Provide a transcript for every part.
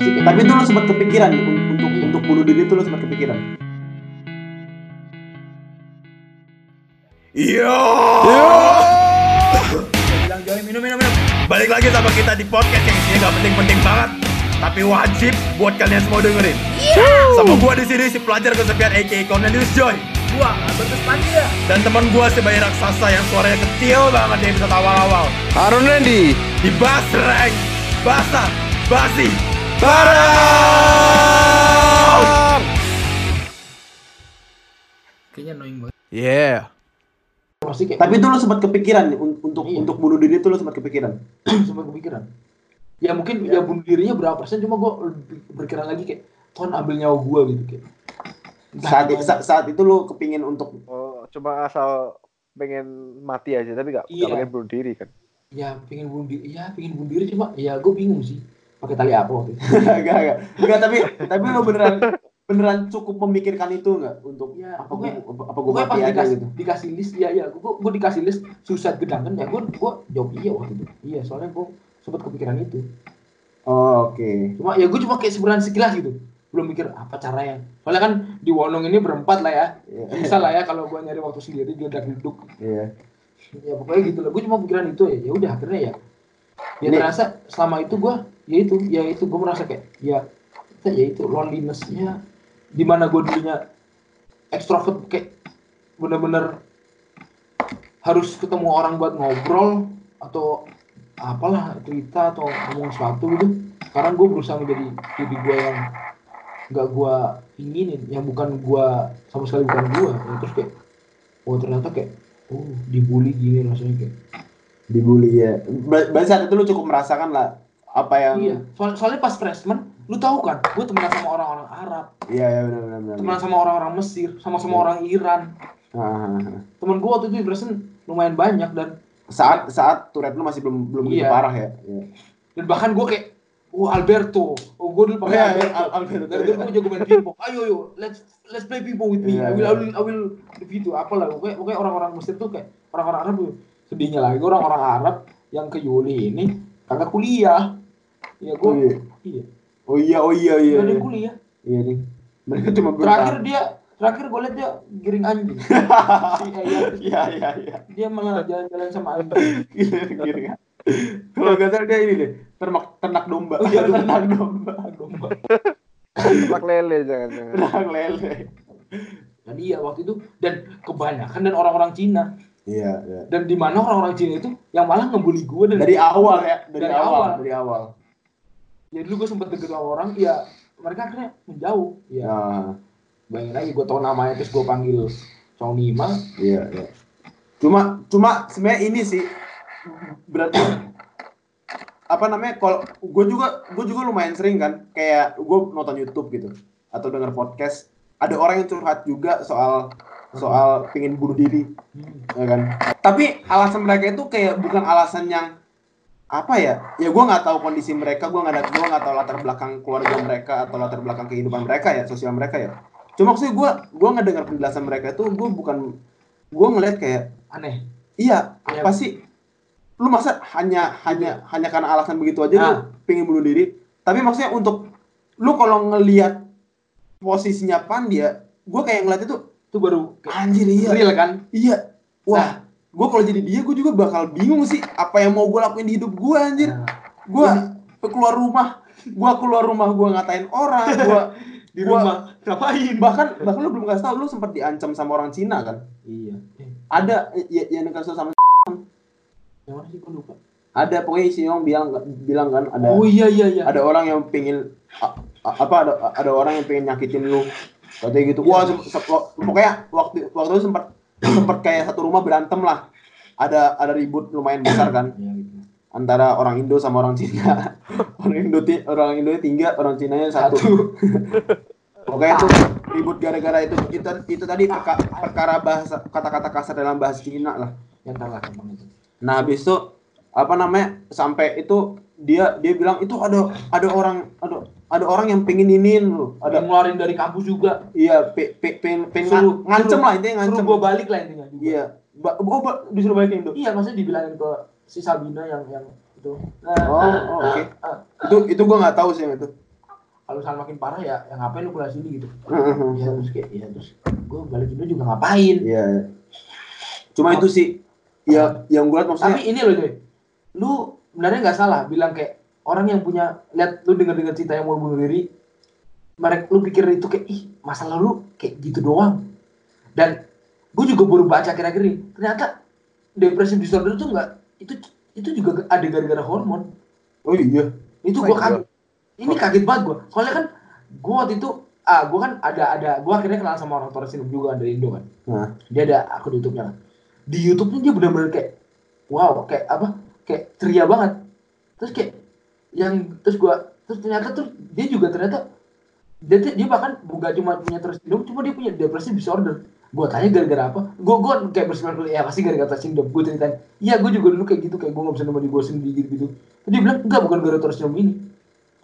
kayak Tapi itu lo sempat kepikiran un- untuk untuk bunuh diri itu lo sempat kepikiran. Yo. bilang join minum minum minum. Balik lagi sama kita di podcast yang isinya gak penting-penting banget, tapi wajib buat kalian semua dengerin. Sama gua di sini si pelajar kesepian aka Cornelius Joy. Gua Albertus Pandya dan teman gua si bayi raksasa yang suaranya kecil banget di episode awal-awal. Harun Randy. Di Basreng, Basa, Basi, Barang kayaknya annoying banget Yeah. Tapi itu lo sempat kepikiran un- untuk Iya. untuk bunuh diri itu lo sempat kepikiran. sempat kepikiran ya mungkin ya bunuh dirinya berapa persen cuma gua lebih berpikiran lagi kayak Tuhan ambil nyawa gua gitu kayak Saat gimana. sa- saat itu lo kepingin untuk oh, Cuma asal pengen mati aja Tapi gak, Iya. pengen bunuh diri kan ya pengen bunuh diri ya pengen bunuh diri cuma ya gue bingung sih pakai tali apa waktu itu enggak enggak enggak tapi tapi lo beneran beneran cukup memikirkan itu enggak untuk Ya, apa gue apa gue mati aja dikasih, gitu. dikasih list, ya ya, gue gue dikasih list suicide gedangan ya, gue gue jawab iya waktu itu. Iya, soalnya gue sempat kepikiran itu. Oh, Oke. Cuma ya gue cuma kayak sebenarnya sekilas gitu, belum mikir apa caranya. Soalnya kan di Wonong ini berempat lah ya, Iya. bisa lah ya kalau gue nyari waktu sendiri geledak geduk. Iya. Ya pokoknya gitu lah. Gue cuma pikiran itu ya, ya udah akhirnya ya. Ya Ini- terasa selama itu gue, ya itu, ya itu gue merasa kayak ya, ya itu lonelinessnya, di mana gue dulunya ekstrovert kayak bener-bener harus ketemu orang buat ngobrol atau apalah cerita atau ngomong sesuatu gitu. Sekarang gue berusaha menjadi diri gue yang nggak gue inginin yang bukan gue sama sekali bukan gue ya, terus kayak oh ternyata kayak oh dibully gini rasanya kayak. Dibully ya. Saat itu lo cukup merasakan lah apa yang iya Soal- soalnya pas freshman lu tahu kan gue temenan sama orang-orang Arab Iya, iya benar benar benar. temenan sama orang-orang Mesir sama-sama Iya. orang Iran Ah, ah, ah. temen gue waktu itu di freshman lumayan banyak dan Saat saat Tourette lu masih belum belum Iya. parah ya. Iya. dan bahkan gue kayak oh Alberto oh gue dulu pakai Iya, iya, Alberto Al- Alberto, dari dulu gue jago main pingpong ayo yo let's let's play pingpong with me Iya, I will iya. I will I will gitu apalah pokoknya pokoknya orang-orang Mesir tuh kayak orang-orang Arab tuh sedihnya lagi orang-orang Arab yang ke Yuli ini kagak kuliah ya gue Oh iya. iya Oh iya, oh iya iya. Gak ada Iya, yang kuliah iya nih. Mereka cuma terakhir bertahan. dia terakhir gue liat dia giring anjing Iya, iya, iya. dia malah jalan-jalan sama anjing Gini kan. Kalau nggak salah dia ini deh, ternak ternak domba. Oh, iya, ternak domba. domba Tempat lele jangan-jangan Ternak lele. dan iya waktu itu dan kebanyakan dan orang-orang Cina Iya, iya. dan di mana orang-orang Cina itu yang malah ngebully gue dan Dari awal ya, dari, Dari awal, awal. dari awal. Ya dulu gue sempet deket sama orang ya mereka akhirnya menjauh. Ya Nah, bayangin aja gue tau namanya terus gue panggil Cong Nima. Iya, iya. Cuma cuma sebenarnya ini sih berarti apa namanya kalau gue juga gue juga lumayan sering kan kayak gue nonton YouTube gitu atau denger podcast ada orang yang curhat juga soal soal pingin bunuh diri ya kan? Tapi alasan mereka itu kayak bukan alasan yang apa ya? Ya gue nggak tahu kondisi mereka gue nggak ada gue nggak tahu latar belakang keluarga mereka atau latar belakang kehidupan mereka ya sosial mereka ya. Cuma maksudnya gue gue ngedengar penjelasan mereka itu gue bukan gue ngeliat kayak aneh. Iya Iya. apa sih? Lu masa hanya hanya hanya karena alasan begitu aja lu Ah. pengen bunuh diri? Tapi maksudnya untuk lu kalau ngelihat posisinya Pandia gue kayak ngeliat itu itu baru anjir iya. real kan? Iya. Wah gue kalau jadi dia gue juga bakal bingung sih apa yang mau gue lakuin di hidup gue anjir. Nah, gue keluar rumah gue keluar rumah gue ngatain orang gue di Gua- rumah ngapain? Bahkan bahkan lu belum kasih tau lu sempat diancam sama orang Cina kan? Iya. Ada ya, yang kasus sama yang mana sih? Gue lupa. Ada pokoknya si Yong bilang bilang kan ada oh iya iya iya. ada orang yang pengen a- a- apa ada ada orang yang pengen nyakitin lu. Katanya gitu. Iya. wah se- se- wa- pokoknya waktu waktu itu sempat sempat kayak satu rumah berantem lah. Ada ada ribut lumayan besar kan. Iya, gitu. antara orang Indo sama orang Cina. Orang Indo ti- orang Indo tiga orang Cina satu, pokoknya itu ribut gara-gara itu. Itu itu tadi perka- perkara bahasa kata-kata kasar dalam bahasa Cina lah. Yang salah emang itu. Nah, habis itu apa namanya? Sampai itu dia dia bilang itu ada ada orang ada ada orang yang pengen iniin lu. ada Ada ngeluarin dari kampus juga iya pe, pe, pengen pengen Suruh- nga- ngancem suruh- lah intinya ngancem. suruh gue balik lah intinya juga Iya. Ba, oh, ba, disuruh balikin Indo. iya maksudnya dibilangin ke si Sabina yang yang itu nah, Oh, ah, oh, oke. ah, Itu itu gua nggak tahu sih yang itu. kalau misalnya makin parah ya, ya ngapain lu kuliah sini gitu. Heeh. Ya terus kayak ya terus gue balik Indo juga ngapain. Iya. Cuma itu sih ya yang gue liat maksudnya Tapi ini loh Joy, lu sebenarnya nggak salah bilang kayak orang yang punya lihat lu denger dengar cerita yang mau bunuh diri, mereka lu pikir itu kayak ih masalah lu kayak gitu doang. Dan gue juga baru baca kira-kira ini, ternyata depresi disorder itu nggak itu itu juga ada gara-gara hormon. oh iya. Itu Oh, gue iya. kaget. Ini kaget banget gue. Soalnya kan gue waktu itu ah gue kan ada ada gue akhirnya kenal sama orang Torres juga dari Indo kan. Nah, Dia ada akun YouTube-nya kan. Di YouTube-nya dia benar-benar kayak wow, kayak apa? Kayak ceria banget. Terus kayak yang terus gua terus ternyata tuh dia juga ternyata dia dia bahkan bukan cuma punya terus sindrom, cuma dia punya depresi disorder. Gua tanya gara-gara apa? Gua gua kayak bersemangat ya pasti gara-gara terus sindrom. Gua ceritain, iya gua juga dulu kayak gitu kayak gua nggak bisa nemenin gua sendiri gitu gitu. Terus dia bilang enggak bukan gara-gara terus sindrom ini.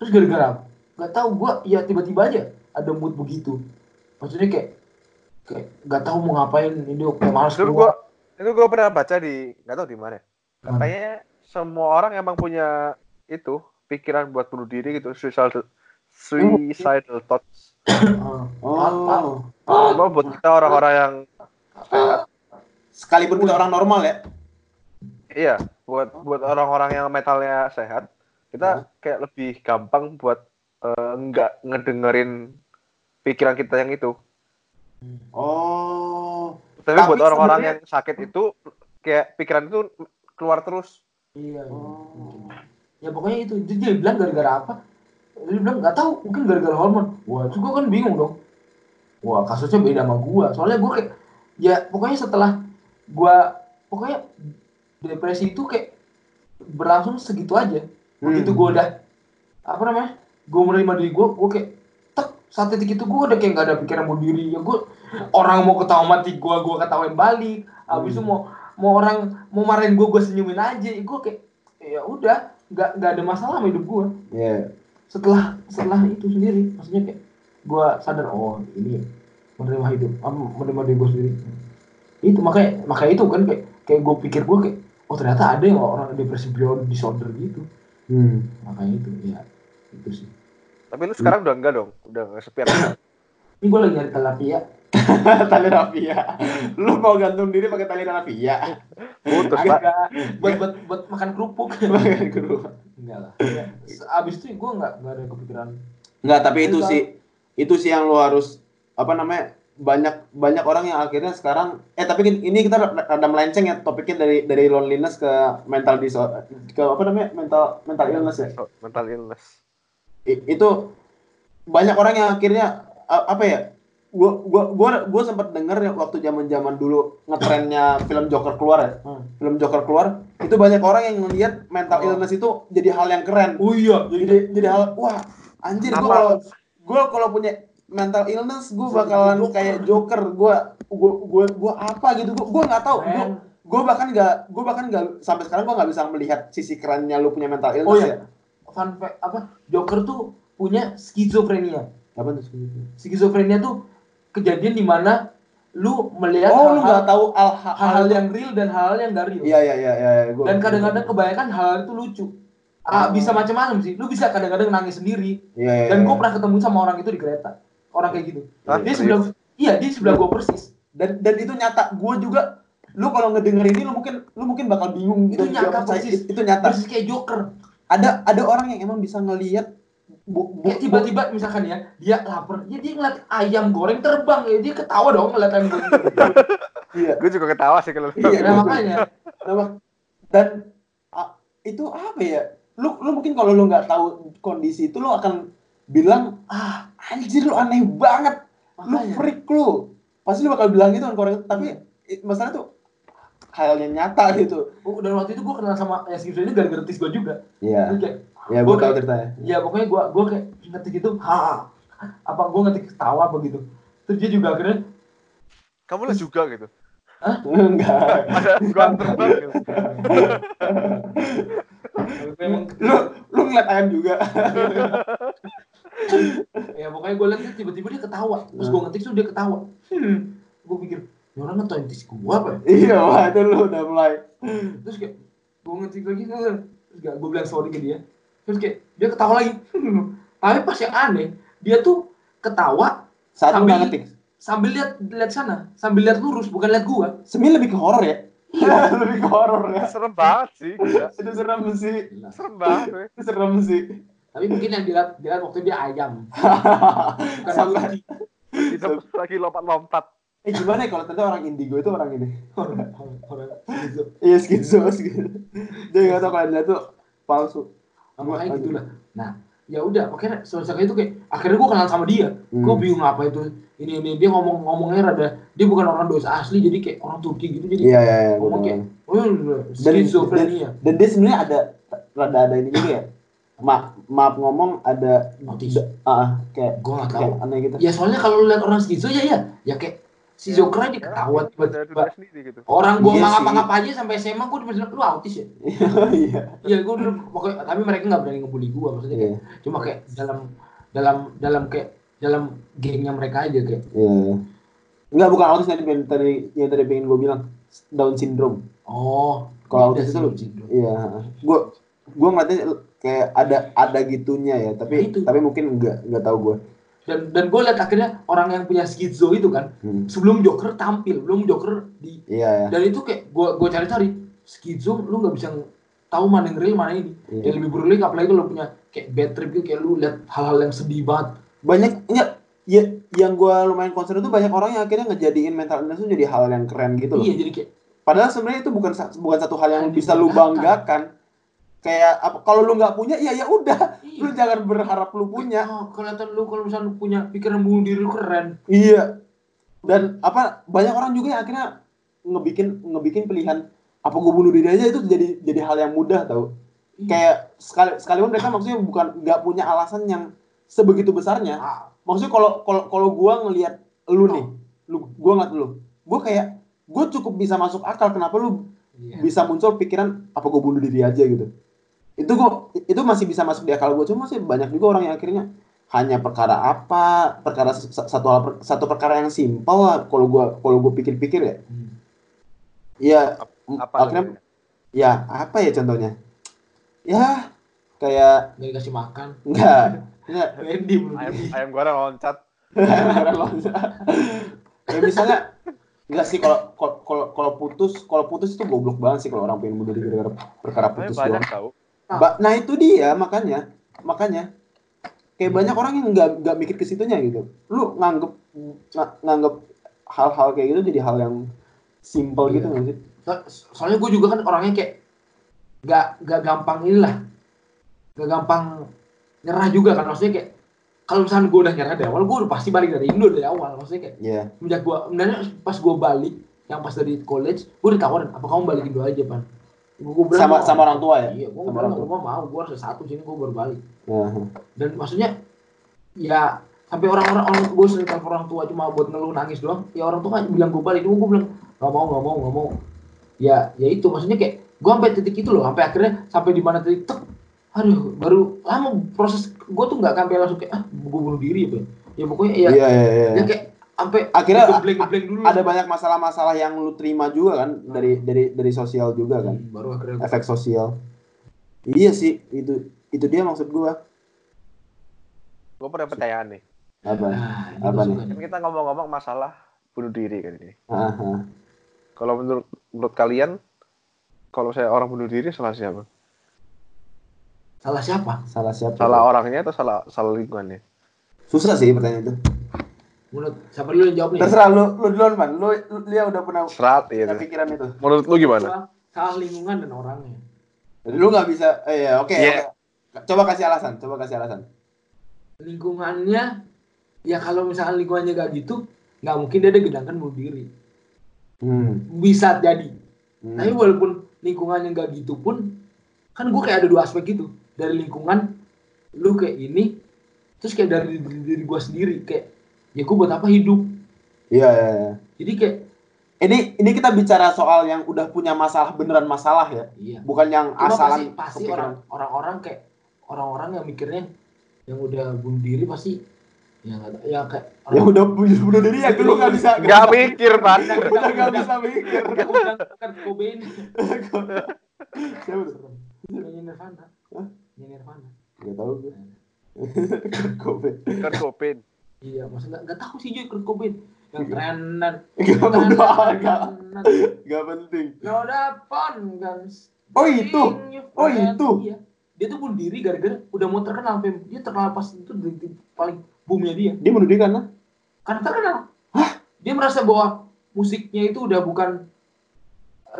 Terus gara-gara apa? Gak tahu gua ya tiba-tiba aja ada mood begitu. Maksudnya kayak kayak nggak tahu mau ngapain ini kayak malas Itu keluar. gua itu gua pernah baca di nggak tahu di mana. Mana? Katanya semua orang emang punya itu pikiran buat bunuh diri gitu, suicidal suicidal thoughts. Ah. oh. Cuma buat kita orang-orang yang sehat, Sekalipun kita orang normal ya. iya, buat buat orang-orang yang mentalnya sehat, kita kayak lebih gampang buat eh, nggak ngedengerin pikiran kita yang itu. Oh. Tapi, Tapi buat orang-orang yang sakit itu kayak pikiran itu keluar terus. Iya. iya. Oh. Ya pokoknya itu. Dia, dia bilang gara-gara apa? Dia bilang nggak tahu. Mungkin gara-gara hormon. Wah itu gue kan bingung dong. Wah kasusnya beda sama gua. Soalnya gue kayak ya pokoknya setelah gua pokoknya depresi itu kayak berlangsung segitu aja. Begitu Hmm. gua udah apa namanya? Gue menerima diri gue, gue kayak tek saat titik itu gue udah kayak nggak ada pikiran bunuh diri. Ya gue orang mau ketawa mati gue, gue ketawain balik. Habis itu Hmm. mau mau orang mau marahin gue, gue senyumin aja. Gue kayak ya udah nggak nggak ada masalah sama hidup gue. Iya. Setelah setelah itu sendiri, maksudnya kayak gue sadar oh ini menerima hidup, menerima diri gue sendiri. Itu makanya makanya itu kan kayak kayak gue pikir gue kayak oh ternyata ada yang orang depresi disorder gitu. Hmm. Makanya itu ya itu sih. Tapi lu sekarang udah enggak dong, udah kesepian. Ini gue lagi nyari tilapia. tali rafia. Lu mau gantung diri pakai tali rafia. Putus, Pak. Agak buat buat buat makan kerupuk. Pakai kerudung. Enggak lah. Ya, Abis itu gue nggak nggak ada kepikiran. Enggak, tapi itu sih itu sih yang lu harus apa namanya? banyak banyak orang yang akhirnya sekarang eh tapi ini kita rada melenceng ya topiknya dari dari loneliness ke mental disorder ke apa namanya mental mental illness ya Oh, mental illness. I- itu banyak orang yang akhirnya apa ya gua gua gua gua sempat denger ya waktu zaman zaman dulu ngetrennya film Joker keluar ya Hmm. film Joker keluar itu banyak orang yang ngelihat mental Oh. illness itu jadi hal yang keren Oh iya, jadi jadi hal wah anjir gua Apa? kalau gua kalau punya mental illness gua bakalan Joker. kayak Joker gua gua gua gua apa gitu gua gua nggak tahu gua gua bahkan nggak gua bahkan nggak sampai sekarang gua nggak bisa melihat sisi kerennya lu punya mental illness Oh ya iya. Fun fact apa? Joker tuh punya skizofrenia. apa tuh Skizofrenia tuh kejadian di mana lu melihat oh lu nggak tahu al hal-hal yang real dan hal-hal yang gak real. iya iya iya iya gua Dan kadang-kadang kebanyakan hal itu lucu. Ah, Oh. bisa macam-macam sih. Lu bisa kadang-kadang nangis sendiri. iya iya Dan iya. gue pernah ketemu sama orang itu di kereta. Orang kayak gitu. Hah, dia sebelah iya, dia sebelah gue persis. dan dan itu nyata gue juga lu kalau ngedenger ini lu mungkin lu mungkin bakal bingung Itu nyata persis. itu nyata Persis kayak Joker. ada ada orang yang emang bisa ngelihat bu, bu, tiba-tiba misalkan ya, dia lapar, ya dia ngeliat ayam goreng terbang ya dia ketawa dong ngeliat ayam goreng. iya Gue juga ketawa sih kalau Iya, nah, makanya. Nah, dan a- itu apa ya lu lu mungkin kalau lu nggak tahu kondisi itu lu akan bilang ah anjir lu aneh banget lu Makanya. freak lu pasti lu bakal bilang gitu kan orang tapi masalah tuh hal yang nyata gitu Oh, dan waktu itu gue kenal sama ya skizofrenia gara-gara tis gue juga. iya Terus kayak, ya gue tahu ceritanya ya pokoknya gue gue kayak ngetik gitu, ha, apa gue ngetik ketawa begitu. Terus dia juga akhirnya, Kamu lah juga gitu. enggak Ada gua terbang gitu. lu lu ngeliat ayam juga ya pokoknya gue liat tiba-tiba dia ketawa. Terus gue ngetik tuh dia ketawa. Hmm. Gue pikir, orang ngetain tis gue apa ya? iya wah itu lu udah mulai Terus kayak, gue ngetik lagi, terus gak, gue bilang sorry ke dia. Terus kayak, dia ketawa lagi. Tapi pas yang aneh, dia tuh ketawa Saat Sambil- ngetik. sambil lihat lihat sana, sambil lihat lurus, bukan lihat gua. Semi lebih ke horor ya? lebih ke horor ya. Serem banget sih. gila. Itu serem sih. Serem banget. Itu serem sih. Tapi mungkin yang dilihat dilihat waktu dia ayam, bukan Sampai lagi lompat-lompat. Eh gimana ya kalau ternyata orang indigo itu orang ini? Orang- orang- gitu. Iya skizo skizo. Dia nggak tahu kalau dia tuh palsu. Nah, makanya gitu lah. Nah, ya udah, makanya semenjak itu kayak akhirnya gue kenal sama dia. Hmm. Gue bingung apa itu ini ini dia ngomong ngomongnya rada dia bukan orang dosa asli jadi kayak orang Turki gitu jadi Iya iya iya. ngomong kayak oh Dan, skizofrenia. dan dia sebenarnya ada rada ada ini juga ya. Ma maaf ngomong ada Autis. ah kayak Gue nggak tahu. kayak aneh gitu. Ya soalnya kalau lihat orang skizo ya ya ya kayak si Zokra dia ketawa Ada tiba-tiba gitu. orang gua Iya ngapa-ngapa aja sampai SMA gua dibilang lu autis ya. Iya. Iya gua dulu pokoknya tapi mereka nggak berani ngebully gua maksudnya kayak Iya. cuma kayak dalam dalam dalam kayak dalam gengnya mereka aja kayak Iya. Enggak bukan autis yang tadi tadi yang tadi pengen gue bilang Down syndrome. oh Kalau autis itu. Iya. Gue gue ngeliatnya kayak ada ada gitunya ya, tapi Nah, tapi mungkin enggak enggak tahu gue. Dan dan gue lihat akhirnya orang yang punya skizo itu kan Hmm. sebelum Joker tampil belum Joker di Iya ya. dan itu kayak gue gue cari-cari skizo lu nggak bisa tahu mana yang real mana ini Iya. yang lebih berlilik apalagi lu punya kayak bad trip gitu kayak lu lihat hal-hal yang sedih banget Banyak enggak ya yang gue lumayan concern itu banyak orang yang akhirnya ngejadiin mental illness itu jadi hal yang keren gitu loh. iya jadi kayak Padahal sebenarnya itu bukan bukan satu hal yang bisa lu banggakan. Kayak apa kalau lu nggak punya ya ya udah, iya. lu jangan berharap lu punya. oh, kelihatan lu kalau misalnya lu punya pikiran bunuh diri lu keren Iya. Dan apa banyak orang juga yang akhirnya ngebikin ngebikin pilihan apa gue bunuh diri aja itu jadi jadi hal yang mudah tau. Iya. Kayak sekali sekalipun mereka maksudnya bukan nggak punya alasan yang sebegitu besarnya. Maksudnya kalau kalau kalau gua ngelihat lu nih, lu gua ngeliat lu, gua kayak gue cukup bisa masuk akal kenapa lu iya. bisa muncul pikiran apa gue bunuh diri aja gitu. Itu gua itu masih bisa masuk di akal gue cuma sih banyak juga orang yang akhirnya hanya perkara apa, perkara satu hal satu perkara yang simpel lah kalau gua kalau gua pikir-pikir ya. Hmm. Iya, Apa akhirnya namanya? ya apa ya contohnya? Ya kayak nggak dikasih makan enggak enggak Randy bunuh ayam ayam goreng loncat ya misalnya enggak sih kalau kalau- kalau putus kalau putus itu goblok banget sih kalau orang pengen bunuh diri gara-gara perkara putus banyak doang. tahu Ba- nah itu dia makanya. Makanya kayak banyak orang yang nggak nggak mikir ke situnya gitu. Lu nganggep nga- nganggep hal-hal kayak gitu jadi hal yang simple gitu Iya. nggak sih? So- soalnya gue juga kan orangnya kayak nggak nggak gampang inilah. Nggak gampang nyerah juga kan. Maksudnya kayak kalau misalnya gue udah nyerah dari awal gue udah pasti balik dari Indo dari awal. Maksudnya kayak Iya. semenjak gue sebenarnya pas gue balik yang pas dari college gue ditawarin apa kamu balik Indo aja pan gue bilang sama sama orang tua ya? Iya gue sama orang tua. gue mau gue harus satu sini gue baru balik. Nah, dan maksudnya ya sampai orang-orang orang gue sering telepon orang tua cuma buat ngeluh nangis doang. Ya orang tua kan bilang gue balik gue bilang nggak mau nggak mau nggak mau. Ya ya itu maksudnya kayak gue sampai titik itu loh sampai akhirnya sampai di mana titik tek aduh baru lama proses gue tuh nggak sampai langsung kayak ah gue bunuh diri apa ya. Ya pokoknya ya, iya iya iya. ya kayak sampai Akhirnya gebleng gebleng dulu ada banyak masalah-masalah yang lu terima juga kan dari dari dari sosial juga kan. Hmm, baru akhirnya gua- efek sosial. Iya sih itu itu dia maksud gua. Gue pernah pertanyaan nih. Apa? Nah, ini Apa gua nih? suka kan kita ngomong-ngomong masalah bunuh diri kan ini. Aha. kalau menurut menurut kalian kalau saya orang bunuh diri salah siapa? Salah siapa? Salah siapa? Salah orangnya atau salah salah lingkungannya? Susah sih pertanyaan itu menurut siapa dulu yang jawab nih? Terserah lu lu duluan man lu lu dia udah pernah serat ya punya pikiran itu. Menurut lu gimana? Salah lingkungan dan orangnya. Lu nggak bisa eh ya oke Iya. oke. coba kasih alasan coba kasih alasan. Lingkungannya ya kalau misalkan lingkungannya gak gitu nggak mungkin dia ada gedangkan bunuh diri. Hmm. bisa jadi. Hmm. tapi walaupun lingkungannya nggak gitu pun kan gue kayak ada dua aspek gitu. Dari lingkungan lu kayak ini terus kayak dari diri, diri gue sendiri. Kayak ya gue buat apa hidup? Iya iya iya. jadi kayak ini ini kita bicara soal yang udah punya masalah beneran masalah ya. Iya. Bukan yang Cuma pasti asalan pasti kepikiran. orang orang-orang kayak orang-orang yang mikirnya yang udah bunuh diri pasti ya nggak tahu, ya kayak ya udah bunuh bunuh diri ya lu nggak bisa nggak mikir pan udah nggak bisa mikir. Kan Cobain. Siapa? Tuh Nirvana Nirvana. Nggak tahu gue Kurt Cobain. Kurt Cobain. Iya, masa nggak nggak tahu sih Joy Kurt Cobain yang trenan. Gak trenan. Gak penting. Lo depan guns. Oh, itu? Oh, itu? Iya. Dia tuh bunuh diri gara-gara udah mau terkenal, Fem. Dia terkenal pas itu di, paling boomnya dia. Dia bunuh diri karena Karena terkenal. Dia merasa bahwa musiknya itu udah bukan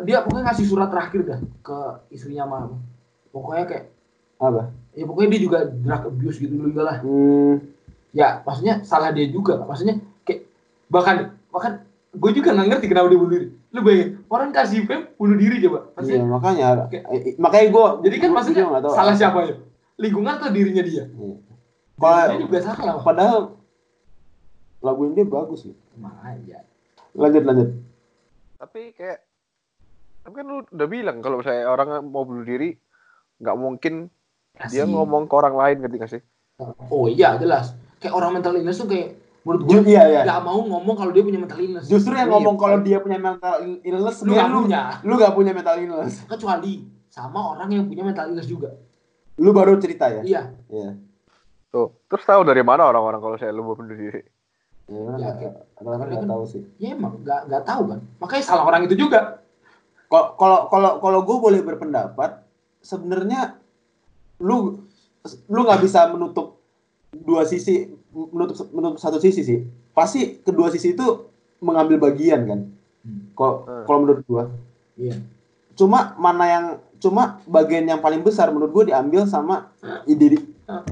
dia pokoknya ngasih surat terakhir dah ke istrinya mah. Pokoknya kayak apa? ya pokoknya dia juga drug abuse gitu juga lah. Hmm, Ya, maksudnya salah dia juga. Maksudnya kayak bahkan bahkan gue juga nggak ngerti kenapa dia bunuh diri. Lu bayangin, orang kasih fame bunuh diri coba. iya Maksudnya, makanya. Kayak- eh, makanya gue. jadi kan maksudnya salah siapa ya? Lingkungan atau dirinya dia? Iya. Kalau juga salah. padahal lagu ini dia bagus. Emang aja. Lanjut lanjut. Tapi kayak tapi kan lu udah bilang kalau saya orang mau bunuh diri nggak mungkin dia Kasih. ngomong ke orang lain ngerti gak sih? Oh iya jelas. Kayak orang mental illness tuh kayak menurut gue iya iya. nggak mau ngomong kalau dia punya mental illness. Justru yang Iya, ngomong kalau dia punya mental illness lu sebenarnya lu, punya. lu gak punya mental illness. Kecuali sama orang yang punya mental illness juga. Lu baru cerita ya? Iya. Iya. Tuh, terus tahu dari mana orang-orang kalau saya lu mau bunuh diri? Iya, Ya, kayak- nggak kan- tahu sih. Ya emang nggak nggak tahu kan. Makanya salah orang itu juga. Kalau kalau kalau kalau gue boleh berpendapat, sebenarnya lu lu nggak bisa menutup dua sisi menutup menutup satu sisi sih. Pasti kedua sisi itu mengambil bagian kan. Kalau Hmm. kalau menurut gua. Iya. Cuma mana yang cuma bagian yang paling besar menurut gua diambil sama ide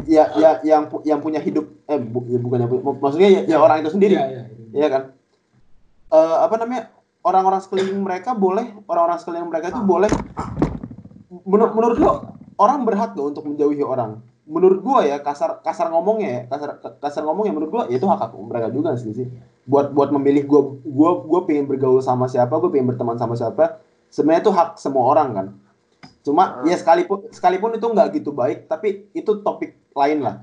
ya ya yang yang punya hidup eh bu, ya bukan yang maksudnya ya, ya orang itu sendiri. Iya, iya. Iya kan? Eh, apa namanya? Orang-orang sekeliling mereka boleh, orang-orang sekeliling mereka itu boleh. Menur menurut lo, orang berhak gak untuk menjauhi orang? Menurut gua ya kasar kasar ngomongnya ya, kasar kasar ngomongnya menurut gua ya itu hak hak mereka juga sih sih. Buat buat memilih gua gua gua pengen bergaul sama siapa, gua pengen berteman sama siapa. Sebenarnya itu hak semua orang kan. Cuma ya sekalipun sekalipun itu nggak gitu baik, tapi itu topik lain lah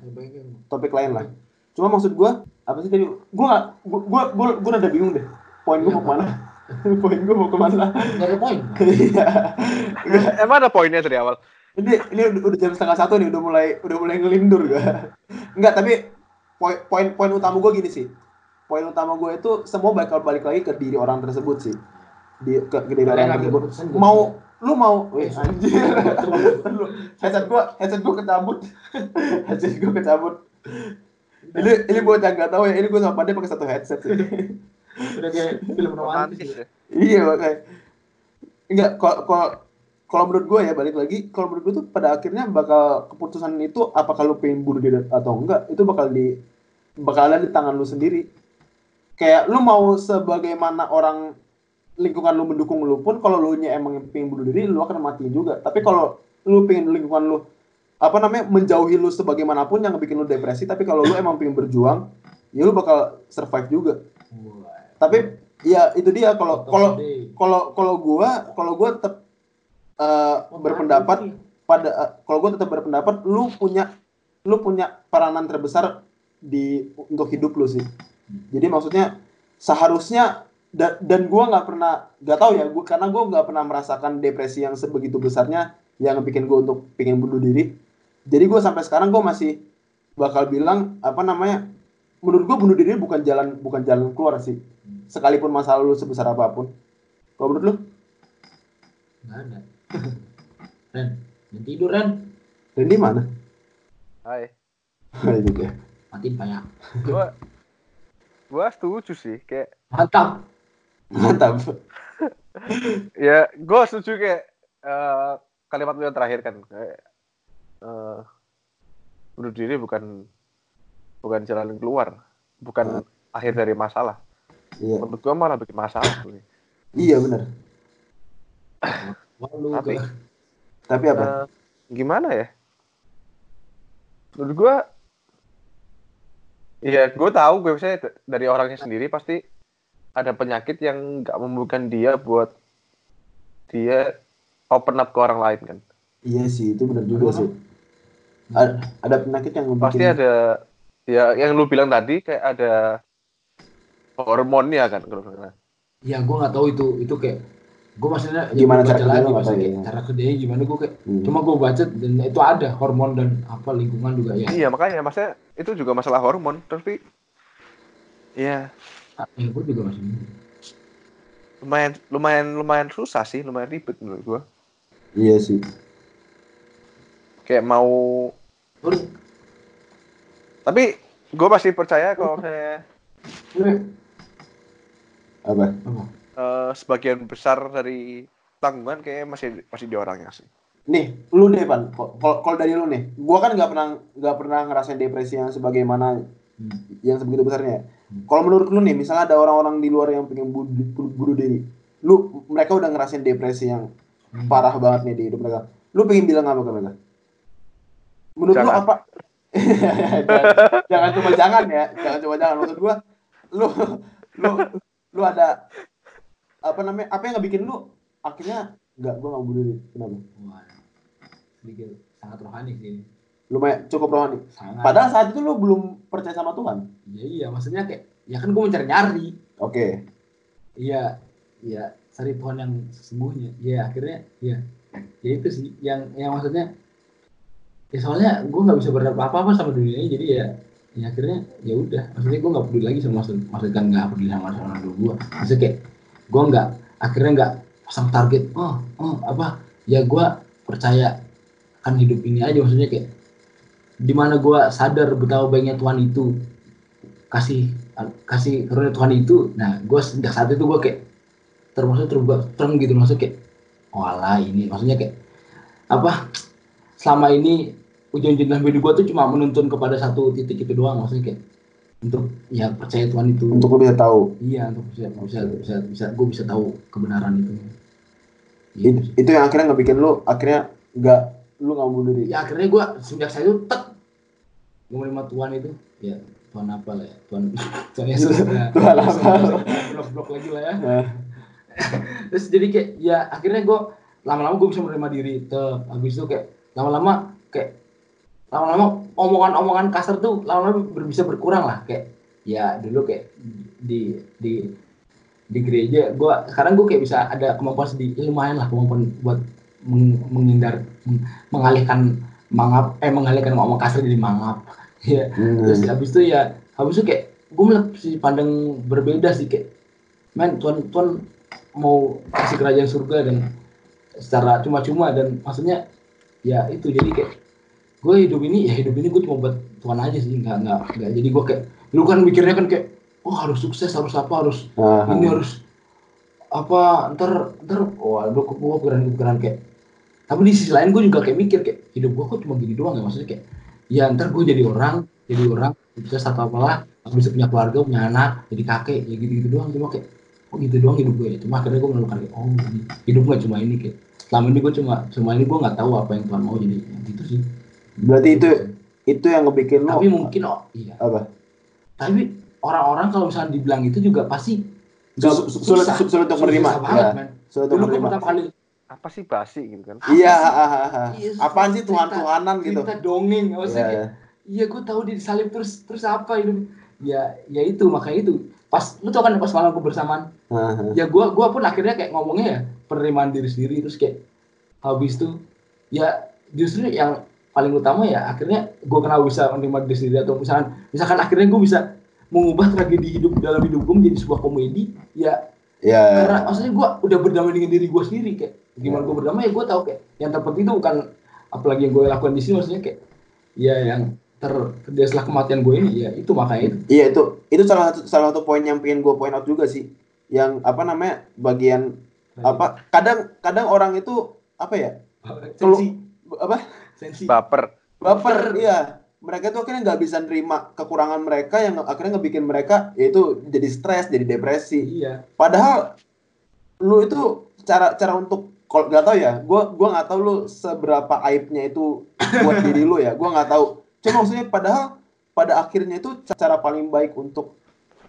topik lain lah. Cuma maksud gua apa sih tadi? Gua nggak, gua gua gua, gua rada bingung deh. Poin gua mau ke mana? Poin gua mau ke mana? Nggak ada poin. Iya. Emang ada poinnya dari awal? Ini ini udah, udah jam setengah satu nih, udah mulai udah mulai ngelindur gua. Enggak, tapi poin poin poin utama gua gini sih. Poin utama gua itu semua bakal balik lagi ke diri orang tersebut sih. Di ke, ke diri orang tersebut. gitu. Mau lu mau, wih anjir. Lu, headset gua, headset gua kecabut. headset gua kecabut. Ini ini buat yang nggak tahu ya, ini gua sama Pande pakai satu headset sih. Udah kayak film romantis. Ya. ya. iya makanya. Enggak, kalau kalau kalau menurut gue ya balik lagi, kalau menurut gue tuh pada akhirnya bakal keputusan itu apakah lu pengen bunuh diri atau enggak, itu bakal di bakal ada di tangan lu sendiri. Kayak lu mau sebagaimana orang lingkungan lu mendukung lu pun kalau lu nya emang pengen bunuh diri lu akan mati juga. Tapi kalau lu pengen lingkungan lu apa namanya menjauhi lu sebagaimanapun yang bikin lu depresi, tapi kalau lu emang pengen berjuang, ya lu bakal survive juga. Tapi ya itu dia kalau kalau kalau kalau gua kalau gua tetap eh, berpendapat pada eh, kalau gua tetap berpendapat lu punya lu punya peranan terbesar di untuk hidup lu sih. Jadi maksudnya seharusnya da- dan gua nggak pernah nggak tahu ya gua karena gua nggak pernah merasakan depresi yang sebegitu besarnya yang bikin gua untuk pengen bunuh diri. Jadi gua sampai sekarang gua masih bakal bilang apa namanya menurut gua bunuh diri bukan jalan bukan jalan keluar sih. Sekalipun masa lalu sebesar apa pun. Kalau menurut lu? Nggak ada. Ren, jangan tidur Ren. dan di mana Hai. itu dia Matiin pak ya. Gua gua setuju sih kayak Mantap. mantap ya gua setuju kayak eh, kalimat lu yang terakhir kan kayak eh, bunuh diri bukan bukan jalan keluar, bukan akhir dari masalah. iya Menurut gua malah bikin masalah. iya benar Wah, lu Tapi- ke- tapi apa Eh, gimana ya? Menurut gua Iya, gue tahu gue misalnya d- dari orangnya sendiri pasti ada penyakit yang nggak membutuhkan dia buat dia open up ke orang lain kan. iya sih itu benar juga sih ada, ada penyakit yang Pasti bikin- ada ya yang lu bilang tadi kayak ada hormonnya kan kalau nggak salah. Ya gue nggak tahu itu itu kayak gue maksudnya ya Gimana cara baca kerja lagi lo nggak maksudnya tahu ya. cara kerjanya gimana gue kayak Hmm. cuma gue baca dan itu ada hormon dan apa lingkungan juga ya Iya makanya maksudnya itu juga masalah hormon tapi ya ya gue juga masih lumayan lumayan lumayan susah sih lumayan ribet menurut gua Iya sih. kayak mau terus tapi gue masih percaya kalau saya gue Apa? apa eh, sebagian besar dari tanggungan kayak masih masih di orangnya sih Nih, lu deh, Pan. Kalau dari lu nih, gua kan nggak pernah nggak pernah ngerasain depresi yang sebagaimana Hmm. yang sebegitu besarnya. Kalau menurut lu nih, misalnya ada orang-orang di luar yang pengen bunuh, bunuh diri, lu mereka udah ngerasain depresi yang Hmm. parah banget nih di hidup mereka. Lu pengen bilang apa ke mereka? Menurut lu Jangan. apa? jangan, jangan cuma jangan ya, jangan cuma jangan. Maksud gua, lu lu lu ada apa namanya? Apa yang nggak bikin lu akhirnya nggak gua nggak bunuh diri? Kenapa? Wah, sedikit sangat rohani sih ini. Lumayan cukup rohani. sangat Padahal saat itu lu belum percaya sama Tuhan. ya iya maksudnya kayak ya kan gue mencari nyari Oke. iya iya cari Tuhan yang sesungguhnya ya akhirnya ya ya itu sih yang yang maksudnya ya soalnya gue nggak bisa berharap apa apa sama dunia ini jadi ya ya akhirnya ya udah maksudnya gue nggak peduli lagi sama maksud maksudnya kan nggak peduli sama sama gue maksudnya kayak gue nggak akhirnya nggak pasang target. Oh oh apa? Ya gue percaya akan hidup ini aja maksudnya kayak di mana gue sadar betapa baiknya Tuhan itu kasih kasih karunia Tuhan itu nah gue sejak saat itu gue kayak termasuk terbuka terang gitu maksudnya kayak oh alah ini maksudnya kayak apa? Selama ini ujian-ujian hidup gue tuh cuma menuntun kepada satu titik itu doang maksudnya kayak untuk ya percaya Tuhan itu. Untuk lu bisa tahu. iya untuk bisa bisa bisa bisa gue bisa tahu kebenaran itu. Itu, itu yang akhirnya nggak bikin lu akhirnya nggak lu nggak bunuh diri. ya akhirnya gue sejak saya itu tek gue menerima Tuhan itu. Ya Tuhan apa lah ya? Tuhan Tuhan Yesus. Ya Tuhan apa? blok blok lagi lah ya. Nah, terus jadi kayak ya akhirnya gue lama-lama gue bisa menerima diri. Tuh habis itu kayak lama-lama kayak lama-lama omongan-omongan kasar tuh lama-lama bisa berkurang lah kayak ya dulu kayak di di di gereja gue sekarang gue kayak bisa ada kemampuan sedikit ya lumayan lah kemampuan buat meng- menghindar meng- mengalihkan mangap eh mengalihkan ngomong kasar jadi mangap ya terus hmm. habis itu ya habis itu kayak gue melihat sih pandang berbeda sih kayak men tuan tuan mau kasih kerajaan surga dan secara cuma-cuma dan maksudnya ya itu jadi kayak gue hidup ini ya hidup ini gue cuma buat Tuhan aja sih nggak nggak nggak. Jadi gue kayak lu kan mikirnya kan kayak oh harus sukses harus apa harus Nah, ini harus apa ntar ntar wah lu gue pikiran pikiran kayak tapi di sisi lain gue juga kayak mikir kayak hidup gue kok cuma gini doang ya? Maksudnya kayak ya ntar gue jadi orang jadi orang bisa satu apalah bisa punya keluarga punya anak jadi kakek ya gitu gitu doang. Cuma kayak oh gitu doang hidup gue ya? Cuma akhirnya gue menemukan kayak oh hidup gue cuma ini kayak. Selama ini gue cuma cuma ini gue nggak tahu apa yang Tuhan mau jadi gitu sih berarti itu itu yang ngebikin lu tapi mungkin oh iya apa? tapi orang-orang kalau misalnya dibilang itu juga pasti Sul- sul- sulit susah. sulit untuk menerima. banget, Ya, men. sulit untuk menerima. kali apa sih basi gitu kan Iya, Apa sih? Iya, apaan sih Tuhan-Tuhanan gitu? cerita dongeng maksudnya Iya. kayak, iya gue tahu dia disalib terus terus apa hidup ya ya itu makanya itu pas lu tau kan pas malam kebersamaan ah. ya gue gua pun akhirnya kayak ngomongnya ya penerimaan diri sendiri terus kayak habis itu ya justru yang paling utama ya akhirnya gue kenapa bisa menerima diri sendiri atau misalkan misalkan akhirnya gue bisa mengubah tragedi hidup dalam hidup gue menjadi sebuah komedi ya Ya, karena maksudnya gue udah berdamai dengan diri gue sendiri kayak gimana Ya. gue berdamai ya gue tahu kayak yang terpenting itu bukan apalagi yang gue lakukan di sini maksudnya kayak ya yang ter terjadi setelah kematian gue ini ya itu makanya itu. Iya itu itu salah satu salah satu poin yang pengen gue point out juga sih. Yang apa namanya bagian apa kadang kadang orang itu apa ya Kalau- apa sensi baper. Baper iya. Mereka tuh akhirnya nggak bisa nerima kekurangan mereka yang akhirnya ngebikin mereka yaitu jadi stres jadi depresi. Iya. Padahal lu itu cara cara untuk kalau nggak tahu ya gua gua nggak tahu lu seberapa aibnya itu buat diri lu ya. Gua nggak tahu. Cuma maksudnya padahal pada akhirnya itu cara paling baik untuk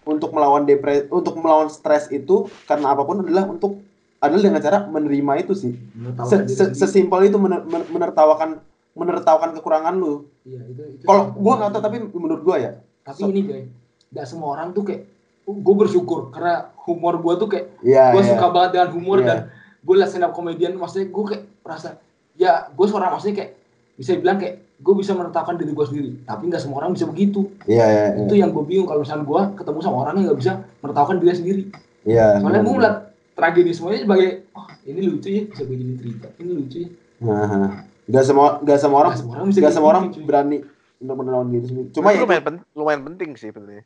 untuk melawan depresi untuk melawan stres itu karena apa pun adalah untuk adalah dengan cara menerima itu sih. Se- se- sesimpel itu mener- mener- menertawakan menertawakan kekurangan lu iya itu, itu kalau gua nggak tahu tapi menurut gua ya tapi so- ini coy nggak semua orang tuh kayak gue bersyukur karena humor gue tuh kayak Iya, gue iya. suka banget dengan humor Iya. dan gue liat stand up komedian maksudnya gue kayak merasa ya gue seorang maksudnya kayak bisa bilang kayak gue bisa menetapkan diri gue sendiri tapi nggak semua orang bisa begitu Iya, iya, iya. itu yang gue bingung kalau misalnya gue ketemu sama orang yang nggak bisa menetapkan diri sendiri Iya. soalnya gue ngeliat tragedi semuanya sebagai oh ini lucu ya bisa gue jadi cerita ini lucu ya Nah, Gak semua gak semua orang Nggak semua orang gak semua orang gitu, cuy. berani untuk menolong diri sendiri. Cuma ya lumayan, pen- lumayan penting sih sebenarnya.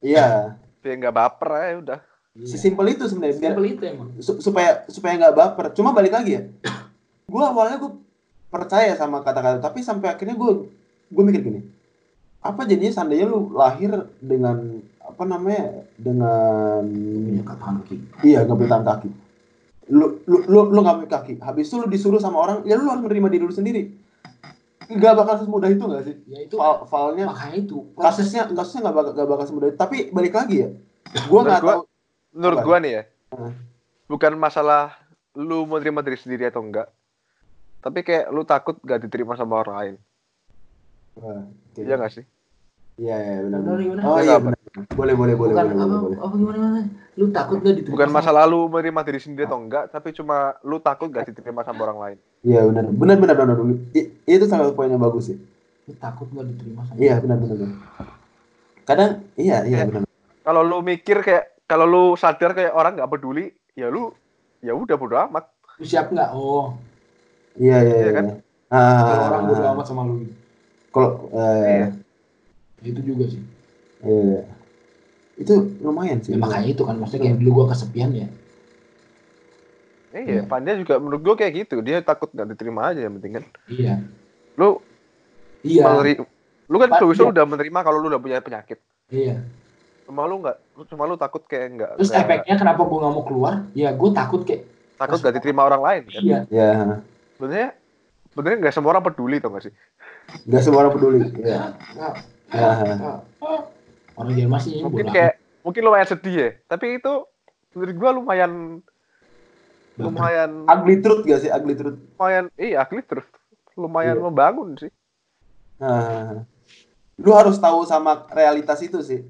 iya, Biar nggak baper aja udah. sesimpel itu sebenarnya biar Simpel itu emang su- supaya supaya nggak baper. Cuma balik lagi ya. Gua awalnya gue percaya sama kata-kata, tapi sampai akhirnya gue gue mikir gini. Apa jadinya seandainya lu lahir dengan apa namanya dengan punya kata kaki iya nggak punya tangan kaki lu lu lu lu nggak punya kaki habis itu lu disuruh sama orang ya lu harus menerima diri lu sendiri nggak bakal semudah itu nggak sih ya itu File filenya makanya itu kasusnya kasusnya nggak bakal nggak bakal semudah itu tapi balik lagi ya gua nggak tahu Menurut Apa? gua nih ya, Hmm. bukan masalah lu mau terima diri sendiri atau enggak. Tapi kayak lu takut gak diterima sama orang lain. Wah. Iya gak sih? iya iya benar Benar, oh Iya, iya benar boleh boleh boleh bukan boleh apa, boleh, boleh. apa gimana gimana lu takut gak diterima Bukan masalah lu menerima diri sendiri atau enggak, tapi cuma lu takut gak diterima sama orang lain. iya benar benar benar benar benar. I- itu salah satu poin yang bagus sih lu takut gak diterima sama iya benar benar benar. kadang iya iya Iya. benar Kalau lu mikir kayak kalau lu sadar kayak orang nggak peduli, ya lu ya udah bodo amat. lu siap nggak oh iya iya Iya iya kan? Ah, kalau orang bodo amat sama lu kalau eh, Iya. itu juga sih iya. Itu lumayan sih ya, makanya itu kan maksudnya kayak dulu gua kesepian ya Iya, Iya. Panja juga menurut gua kayak gitu. Dia takut nggak diterima aja yang penting kan. iya Lu iya meneri- lu kan iya. udah menerima kalau lu udah punya penyakit. iya Cuma lu nggak, cuma lu takut kayak nggak terus nggak- efeknya kenapa gua nggak mau keluar ya gua takut kayak takut nggak diterima orang lain kan. iya ya Sebenarnya sebenarnya nggak semua orang peduli tau gak sih? nggak semua orang peduli iya Ya. Orang Jerman sih Mungkin bodo kayak mungkin lumayan sedih ya. Tapi itu menurut gua lumayan amat. lumayan ugly truth gak sih ugly truth lumayan iya akli terus lumayan Iya. membangun sih. nah, lu harus tahu sama realitas itu sih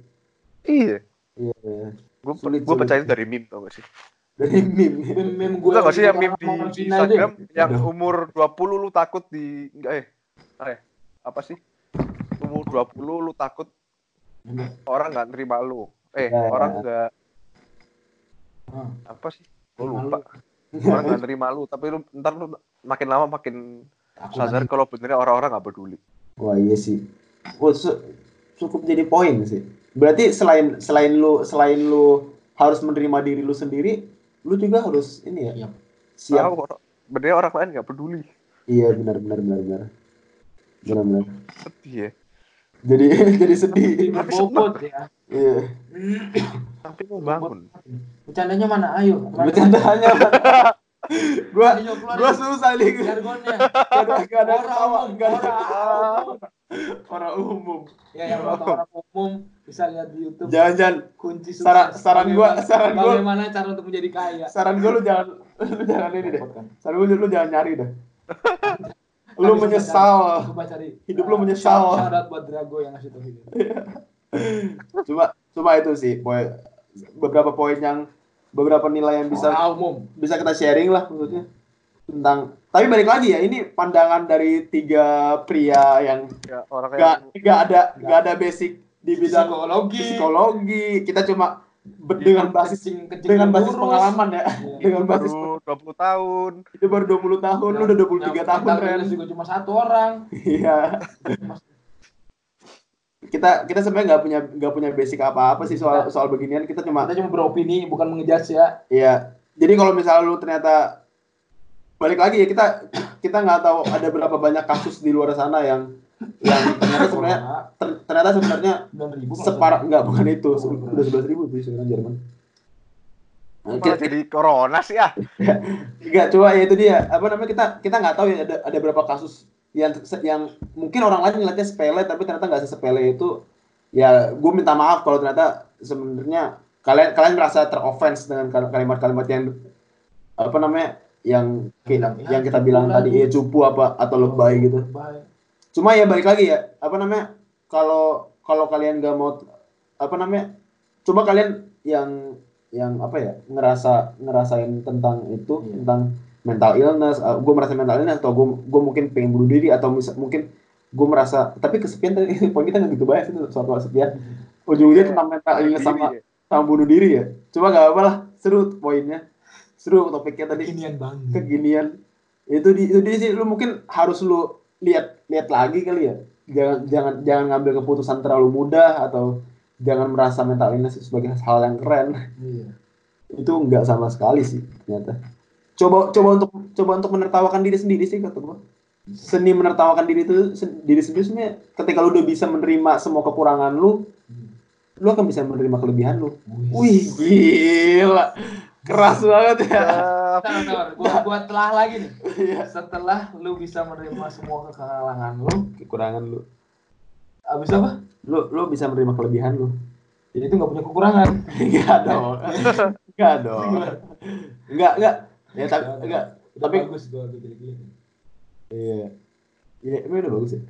Iya. iya. Gue gue percaya itu dari meme tau gak sih? dari meme meme meme Gue gak sih yang meme di Instagram itu yang Udah. umur 20 lu takut di enggak eh eh apa sih? Umur 20 lu takut? Orang nggak nerima lu. Eh, Ya, ya. orang nggak Ah, apa sih? Nerima lupa. Orang nggak nerima lu, tapi lu ntar lu makin lama makin takut sadar kalau benernya orang-orang nggak peduli. wah iya sih Wah, su- cukup jadi poin sih berarti selain selain lu selain lu harus menerima diri lu sendiri lu juga harus ini ya Siap. siap Tahu orang- benernya orang lain nggak peduli. iya benar benar benar benar benar benar Sedih ya. Jadi jadi sedih. Berbobot ya iya. Tapi membangun. bercandanya mana? Ayo. Mana- bercandanya gua gua susah nih jargonnya. Gak ada Orang gak ada orang umum. Ya yang orang umum bisa lihat di YouTube. Jangan jangan kunci sukses. Saran- saran gua- saran gua- bagaimana cara untuk menjadi kaya? Saran gua lu jangan lu jangan ini deh. Kan? saran gua lu jangan nyari deh lu menyesal. cari- coba cari Hidup lu Ah, menyesal. out buat Drago yang ngasih tau video cuma cuma itu sih poin beberapa poin yang beberapa nilai yang bisa Orang umum. bisa kita sharing lah maksudnya tentang tapi balik lagi ya ini pandangan dari tiga pria yang Ya, orang gak yang gak ada gak ada basic di bidang psikologi. psikologi. Kita cuma dengan basis dengan basis lurus. pengalaman ya Iya. dengan basis baru 20 tahun. itu baru 20 tahun lu udah 23 Yang tahun Ren juga cuma satu orang iya kita kita sebenarnya nggak punya nggak punya basic apa apa sih soal soal beginian kita cuma kita cuma beropini bukan mengejudge ya Iya. Jadi kalau misalnya lu ternyata balik lagi ya kita kita nggak tahu ada berapa banyak kasus di luar sana yang yang ternyata sebenarnya ter- ternyata sebenarnya separah enggak bukan itu udah sebelas ribu tuh sekarang Jerman. Nah, Malah kita- jadi corona sih ah. Enggak, coba ya itu dia. Apa namanya kita kita nggak tahu ya ada ada berapa kasus yang yang mungkin orang lain ngeliatnya sepele tapi ternyata nggak sesepele itu. Ya, gue minta maaf kalau ternyata sebenarnya kalian kalian merasa teroffense dengan kal- kalimat-kalimat yang apa namanya yang ya, yang kita bilang tadi ya cupu apa atau lebay gitu. Cuma ya balik lagi ya apa namanya kalau kalau kalian nggak mau apa namanya coba kalian yang yang apa ya ngerasa ngerasain tentang itu Iya. tentang mental illness gue merasa mental illness atau gue gue mungkin pengen bunuh diri atau misal mungkin gue merasa tapi kesepian tadi poin kita nggak gitu bahas itu suatu kesepian. Ujung-ujungnya tentang mental illness sama Diri, sama bunuh diri ya. Coba gak apa lah seru poinnya. Seru topiknya tadi. Kekinian banget. keginian itu di itu di sih lu mungkin harus lu lihat lihat lagi kali ya. Jangan jangan jangan ngambil keputusan terlalu mudah atau jangan merasa mental illness sebagai hal yang keren. Iya. itu enggak sama sekali sih ternyata. Coba coba untuk coba untuk menertawakan diri sendiri sih kata gua. Seni menertawakan diri itu diri sendiri sebenarnya ketika lu udah bisa menerima semua kekurangan lu lu akan bisa menerima kelebihan lu. Wih. Gila. Keras banget ya Bentar, bentar. Gua, gua telah lagi nih. Iya. Setelah lu bisa menerima semua kekalahan lu, kekurangan lu abis apa? lu lu bisa menerima kelebihan lu Jadi itu nggak punya kekurangan. enggak dong enggak dong enggak enggak ya tapi enggak tapi bagus gua gila-gila. iya Iya, emang udah bagus ya.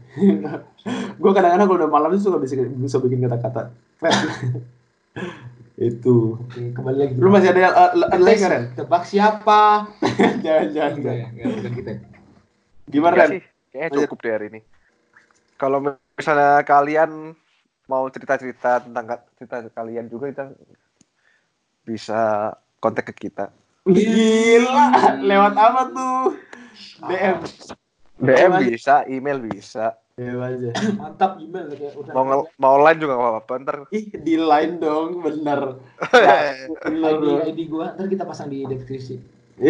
gue kadang-kadang kalau udah malam tuh suka bisa bisa bikin kata-kata. itu. Oke, kembali lagi. Lu masih ada uh, ada lagi Ren? Tebak siapa? Jangan jangan. Enggak ya, bukan kita. Gimana Ren? sih, kayaknya cukup deh hari ini. Kalau misalnya kalian mau cerita-cerita tentang cerita kalian juga kita bisa kontak ke kita. Gila, lewat apa tuh? DM. DM aja. bisa, email bisa. DM aja. Mantap email kayak udah. Mau mau online juga nggak apa-apa. Ntar Ih, di line dong, bener. Bener ID. ID gua ntar kita pasang di deskripsi.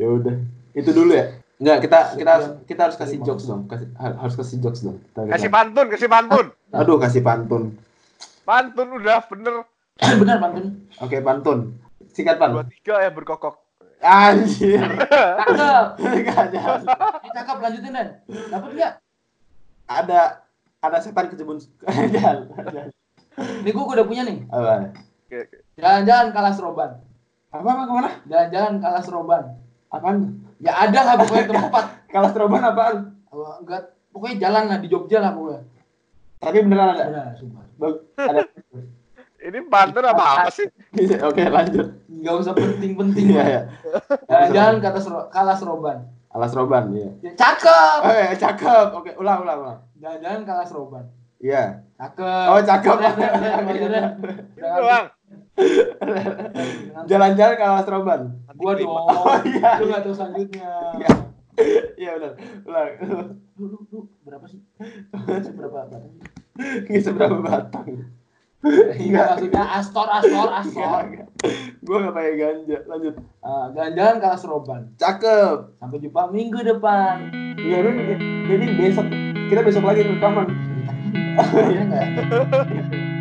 ya udah, itu dulu ya. Enggak, kita kita harus kita harus kasih jokes dong. Kasih, ha- harus kasih jokes dong. Kita- kita- kasih pantun, kasih pantun. Aduh, kasih pantun. Pantun udah bener. Benar pantun. Oke, pantun. Singkat pan. Dua tiga ya berkokok. Anjir. Cakep. Enggak ada. Cakep lanjutin Dan. Dapat enggak? Ada ada setan kejebun. Jangan. jangan. Nih gua udah punya nih. Apa? Jalan-jalan kalah seroban. Apa apa ke mana? Jalan-jalan kalah seroban. Apaan? Ya ada lah pokoknya tempat. Kalau stroban apaan? Oh, enggak, pokoknya jalan lah di Jogja lah pokoknya. Tapi beneran ada. Benar, sumpah. Bag- ada. Ini pantun apa apa sih? Oke, lanjut. Enggak usah penting-penting. Iya, ya. Jalan-jalan kata sero, kalah seroban. Alas roban, iya. Ya, cakep. Eh, cakep. Oke, ulang, ulang, ulang. Jalan-jalan kalah seroban. Iya. Cakep. Oh, cakep. Doang. Dengan- Jalan-jalan ke alas roban. Gua dong. Oh, iya. Lu enggak tahu selanjutnya. Iya. Iya, benar. Ulang. Lu, lu, lu berapa sih? Seberapa batang? Ini seberapa batang? Iya, maksudnya astor, astor, astor. Gue gak pakai ganja. Lanjut. Ah, Jalan-jalan kalah seroban. Cakep. Sampai jumpa minggu depan. Iya, lu jadi besok kita besok lagi rekaman. Iya enggak?